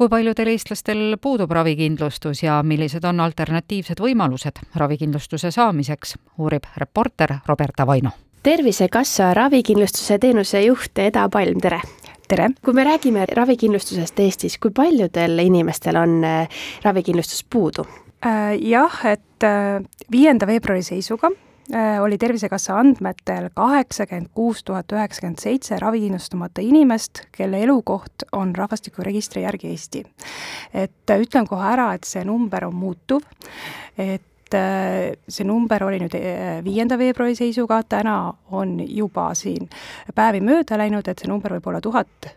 kui paljudel eestlastel puudub ravikindlustus ja millised on alternatiivsed võimalused ravikindlustuse saamiseks, uurib reporter Roberta Vaino. tervisekassa ravikindlustuse teenuse juht Eda Palm, tere! tere! kui me räägime ravikindlustusest Eestis, kui paljudel inimestel on äh, ravikindlustus puudu? Äh, jah, et äh, viienda veebruari seisuga oli Tervisekassa andmetel kaheksakümmend kuus tuhat üheksakümmend seitse ravikindlustamata inimest, kelle elukoht on rahvastikuregistri järgi Eesti. et äh, ütlen kohe ära, et see number on muutuv, et äh, see number oli nüüd viienda veebruari seisuga, täna on juba siin päevi mööda läinud, et see number võib olla tuhat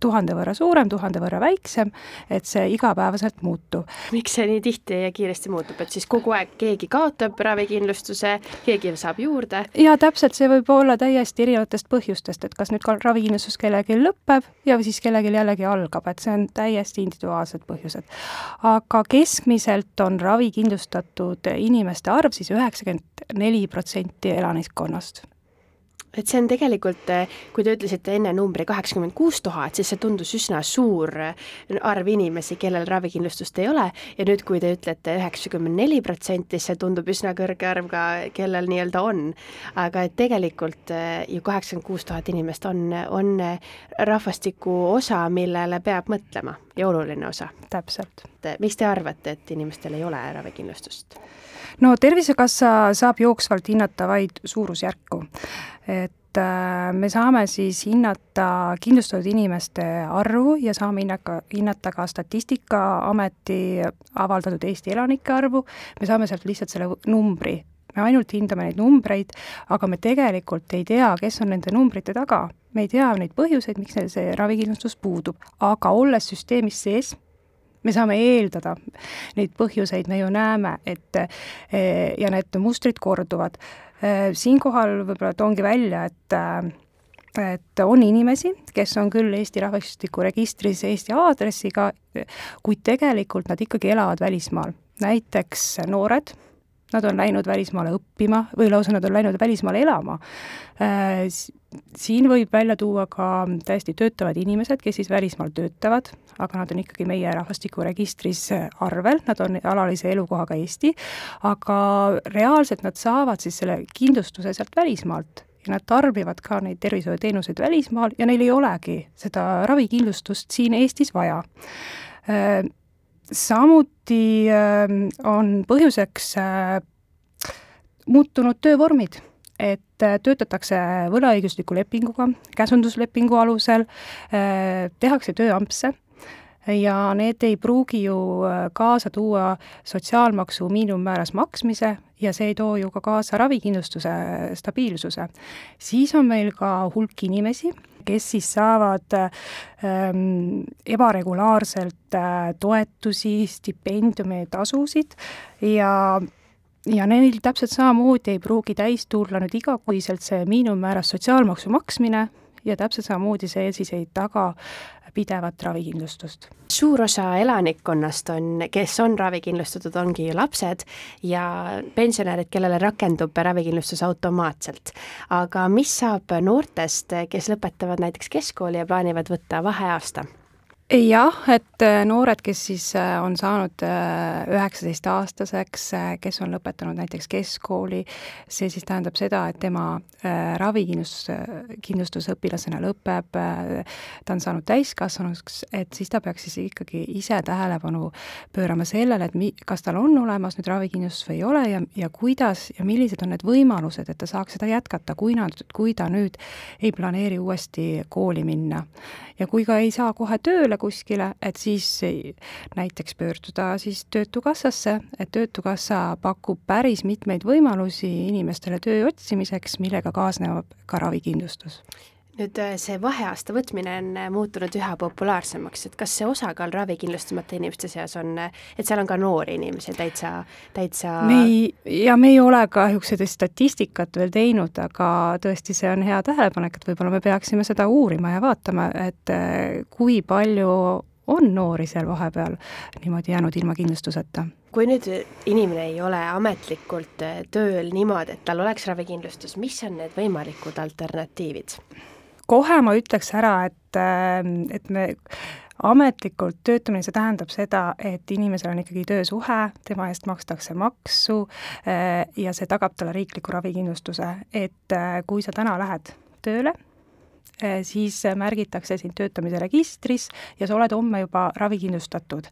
tuhande võrra suurem, tuhande võrra väiksem, et see igapäevaselt muutub. miks see nii tihti ja kiiresti muutub, et siis kogu aeg keegi kaotab ravikindlustuse, keegi saab juurde? jaa, täpselt, see võib olla täiesti erinevatest põhjustest, et kas nüüd ka ravikindlustus kellelgi lõpeb ja siis kellelgi jällegi algab, et see on täiesti individuaalsed põhjused. aga keskmiselt on ravikindlustatud inimeste arv siis üheksakümmend neli protsenti elanikkonnast et see on tegelikult, eh, kui te ütlesite enne numbri kaheksakümmend kuus tuhat, siis see tundus üsna suur eh, arv inimesi, kellel ravikindlustust ei ole ja nüüd, kui te ütlete üheksakümmend neli protsenti, see tundub üsna kõrge arv ka, kellel nii-öelda on. aga et tegelikult eh, ju kaheksakümmend kuus tuhat inimest on, on rahvastiku osa, millele peab mõtlema ja oluline osa. täpselt. miks te arvate, et inimestel ei ole ravikindlustust? no Tervisekassa saab jooksvalt hinnata vaid suurusjärku. Et äh, me saame siis hinnata kindlustatud inimeste arvu ja saame hinnaka, hinnata ka Statistikaameti avaldatud Eesti elanike arvu, me saame sealt lihtsalt selle numbri. Me ainult hindame neid numbreid, aga me tegelikult ei tea, kes on nende numbrite taga. me ei tea neid põhjuseid, miks see ravikindlustus puudub, aga olles süsteemis sees, me saame eeldada neid põhjuseid, me ju näeme, et eh, ja need mustrid korduvad. Eh, siinkohal võib-olla toongi välja, et eh, et on inimesi, kes on küll Eesti rahvastikuregistris Eesti aadressiga, kuid tegelikult nad ikkagi elavad välismaal. näiteks noored, nad on läinud välismaale õppima või lausa nad on läinud välismaale elama siin võib välja tuua ka täiesti töötavad inimesed, kes siis välismaal töötavad, aga nad on ikkagi meie rahvastikuregistris arvel, nad on alalise elukohaga Eesti, aga reaalselt nad saavad siis selle kindlustuse sealt välismaalt ja nad tarbivad ka neid tervishoiuteenuseid välismaal ja neil ei olegi seda ravikindlustust siin Eestis vaja. Samuti on põhjuseks muutunud töövormid et äh, töötatakse võlaõigusliku lepinguga, käsunduslepingu alusel, äh, tehakse tööampse ja need ei pruugi ju äh, kaasa tuua sotsiaalmaksu miinimummääras maksmise ja see ei too ju ka kaasa ravikindlustuse stabiilsuse. siis on meil ka hulk inimesi, kes siis saavad ähm, ebaregulaarselt äh, toetusi, stipendiume, tasusid ja ja neil täpselt samamoodi ei pruugi täis tulla nüüd igakuiselt see miinimummääras sotsiaalmaksu maksmine ja täpselt samamoodi see siis ei taga pidevat ravikindlustust. suur osa elanikkonnast on, kes on ravikindlustatud, ongi lapsed ja pensionärid, kellele rakendub ravikindlustus automaatselt. aga mis saab noortest, kes lõpetavad näiteks keskkooli ja plaanivad võtta vaheaasta? Jah, et äh, noored, kes siis äh, on saanud äh, üheksateistaastaseks, kes on lõpetanud näiteks keskkooli, see siis tähendab seda, et tema ravikindlustus, kindlustus õpilasena lõpeb, ta on saanud täiskasvanuks, et siis ta peaks siis ikkagi ise tähelepanu pöörama sellele, et mi-, kas tal on olemas nüüd ravikindlustus või ei ole ja, ja kuidas ja millised on need võimalused, et ta saaks seda jätkata, kui nad, kui ta nüüd ei planeeri uuesti kooli minna. ja kui ka ei saa kohe tööle, tööle kuskile, et siis näiteks pöörduda siis Töötukassasse, et Töötukassa pakub päris mitmeid võimalusi inimestele töö otsimiseks, millega kaasneb ka ravikindlustus nüüd äh, see vaheaasta võtmine on äh, muutunud üha populaarsemaks, et kas see osakaal ravikindlustamata inimeste seas on, äh, et seal on ka noori inimesi täitsa, täitsa me ei, ja me ei ole kahjuks seda statistikat veel teinud, aga tõesti, see on hea tähelepanek, et võib-olla me peaksime seda uurima ja vaatama, et kui palju on noori seal vahepeal niimoodi jäänud ilma kindlustuseta kui nüüd inimene ei ole ametlikult tööl niimoodi, et tal oleks ravikindlustus, mis on need võimalikud alternatiivid? Kohe ma ütleks ära, et, et me ametlikult töötamine, see tähendab seda, et inimesel on ikkagi töösuhe, tema eest makstakse maksu ja see tagab talle riikliku ravikindlustuse, et kui sa täna lähed tööle, siis märgitakse sind töötamise registris ja sa oled homme juba ravikindlustatud.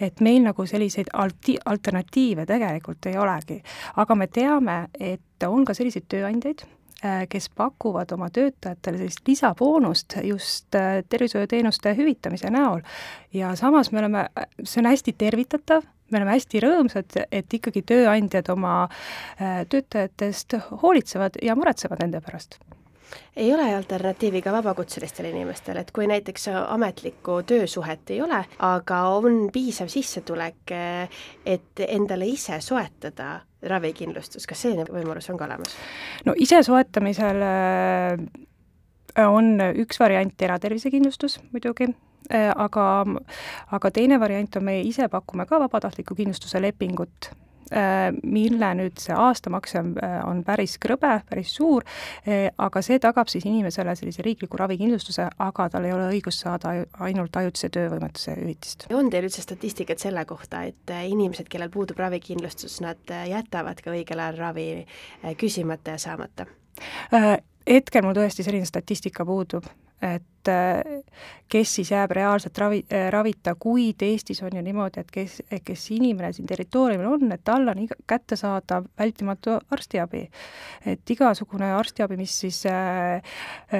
et meil nagu selliseid alti-, alternatiive tegelikult ei olegi. aga me teame, et on ka selliseid tööandjaid, Äh, kes pakuvad oma töötajatele sellist lisaboonust just äh, tervishoiuteenuste hüvitamise näol. ja samas me oleme, see on hästi tervitatav, me oleme hästi rõõmsad, et ikkagi tööandjad oma äh, töötajatest hoolitsevad ja muretsevad nende pärast ei ole alternatiivi ka vabakutselistele inimestele, et kui näiteks ametlikku töösuhet ei ole, aga on piisav sissetulek, et endale ise soetada ravikindlustus, kas selline võimalus on ka olemas? no ise soetamisel äh, on üks variant eratervisekindlustus muidugi, äh, aga, aga teine variant on, meie ise pakume ka vabatahtliku kindlustuse lepingut mille nüüd see aastamakse on, äh, on päris krõbe, päris suur, äh, aga see tagab siis inimesele sellise riikliku ravikindlustuse, aga tal ei ole õigust saada ainult ajutise töövõimetuse hüvitist. on teil üldse statistikat selle kohta, et inimesed, kellel puudub ravikindlustus, nad jätavad ka õigel ajal ravi küsimata ja saamata? hetkel mul tõesti selline statistika puudub, et kes siis jääb reaalselt ravi, ravita, kuid Eestis on ju niimoodi, et kes, kes inimene siin territooriumil on, et tal on iga, kättesaadav vältimatu arstiabi. et igasugune arstiabi, mis siis äh,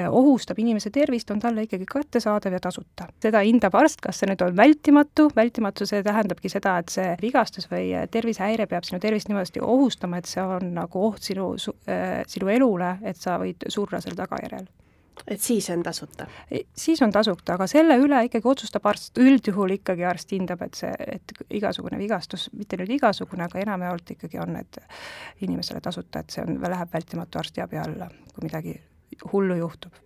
ohustab inimese tervist, on talle ikkagi kättesaadav ja tasuta. seda hindab arst, kas see nüüd on vältimatu, vältimatu, see tähendabki seda, et see vigastus või tervisehäire peab sinu tervist niimoodi ohustama, et see on nagu oht sinu, sinu elule, et sa võid surra selle tagajärjel et siis on tasuta? siis on tasuta, aga selle üle ikkagi otsustab arst, üldjuhul ikkagi arst hindab, et see, et igasugune vigastus, mitte nüüd igasugune, aga enamjaolt ikkagi on need inimesele tasuta, et see on, läheb vältimatu arstiabi alla, kui midagi hullu juhtub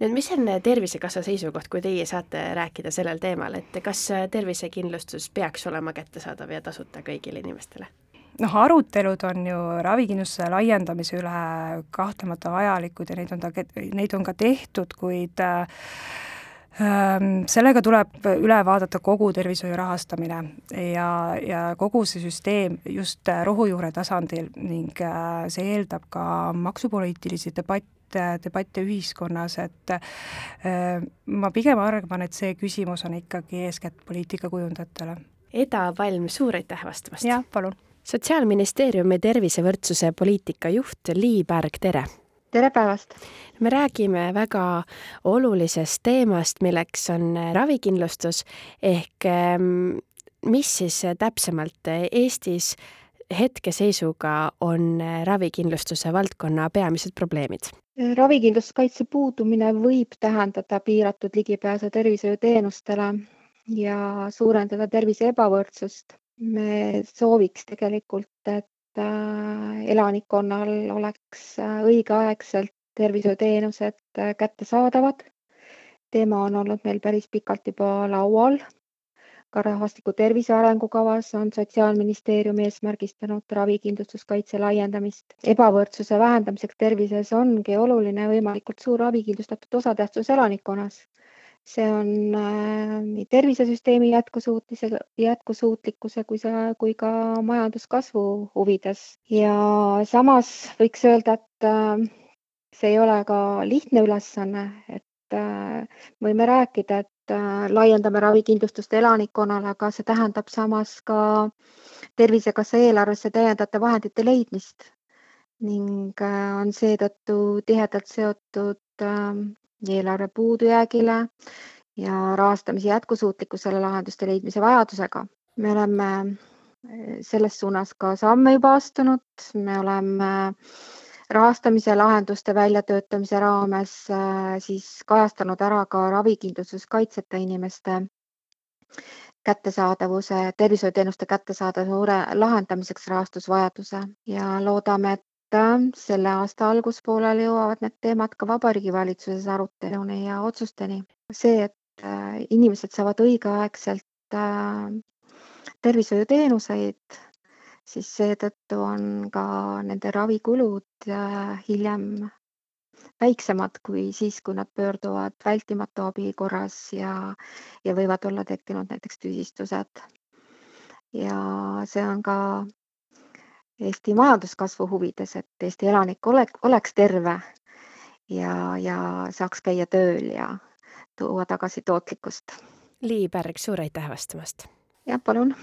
nüüd mis on Tervisekassa seisukoht, kui teie saate rääkida sellel teemal, et kas tervisekindlustus peaks olema kättesaadav ja tasuta kõigile inimestele? Noh, arutelud on ju ravikindlustuse laiendamise üle kahtlemata vajalikud ja neid on ta, neid on ka tehtud, kuid äh, ähm, sellega tuleb üle vaadata kogu tervishoiu rahastamine ja, ja kogu see süsteem just rohujuure tasandil ning äh, see eeldab ka maksupoliitilisi debatte, debatte ühiskonnas, et äh, ma pigem arvan, et see küsimus on ikkagi eeskätt poliitikakujundajatele. Eda Valm, suur aitäh vastamast! jah, palun! Sotsiaalministeeriumi tervisevõrdsuse poliitika juht Lii Pärg, tere! tere päevast! me räägime väga olulisest teemast, milleks on ravikindlustus ehk ehm, mis siis täpsemalt Eestis hetkeseisuga on ravikindlustuse valdkonna peamised probleemid? ravikindlustuskaitse puudumine võib tähendada piiratud ligipääsu tervishoiuteenustele ja suurendada tervise ebavõrdsust me sooviks tegelikult, et äh, elanikkonnal oleks äh, õigeaegselt tervishoiuteenused äh, kättesaadavad. teema on olnud meil päris pikalt juba laual. ka rahvastiku tervise arengukavas on Sotsiaalministeerium eesmärgistanud ravikindlustuskaitse laiendamist. ebavõrdsuse vähendamiseks tervises ongi oluline võimalikult suur ravikindlustatud osatähtsus elanikkonnas see on äh, nii tervisesüsteemi jätkusuutlise, jätkusuutlikkuse kui see, kui ka majanduskasvu huvides. Ja samas võiks öelda, et äh, see ei ole ka lihtne ülesanne, et äh, võime rääkida, et laiendame ravikindlustust elanikkonnale, aga see tähendab samas ka Tervisekassa eelarvesse täiendavate vahendite leidmist ning on seetõttu tihedalt seotud eelarve puudujäägile ja rahastamise jätkusuutlikkusele lahenduste leidmise vajadusega. me oleme eh, selles suunas ka samme juba astunud, me oleme rahastamise lahenduste väljatöötamise raames siis kajastanud ära ka ravikindlustuskaitseta inimeste kättesaadavuse, tervishoiuteenuste kättesaadavuse lahendamiseks rahastusvajaduse ja loodame, et selle aasta alguspoolel jõuavad need teemad ka Vabariigi Valitsuses aruteluni ja otsusteni. see, et äh, inimesed saavad õigeaegselt äh, tervishoiuteenuseid, siis seetõttu on ka nende ravikulud äh, hiljem väiksemad kui siis, kui nad pöörduvad vältimatu abi korras ja, ja võivad olla tekkinud näiteks tüsistused. ja see on ka Eesti majanduskasvu huvides, et Eesti elanik oleks, oleks terve ja, ja saaks käia tööl ja tuua tagasi tootlikkust. Lii Pärg, suur aitäh vastamast! jah, palun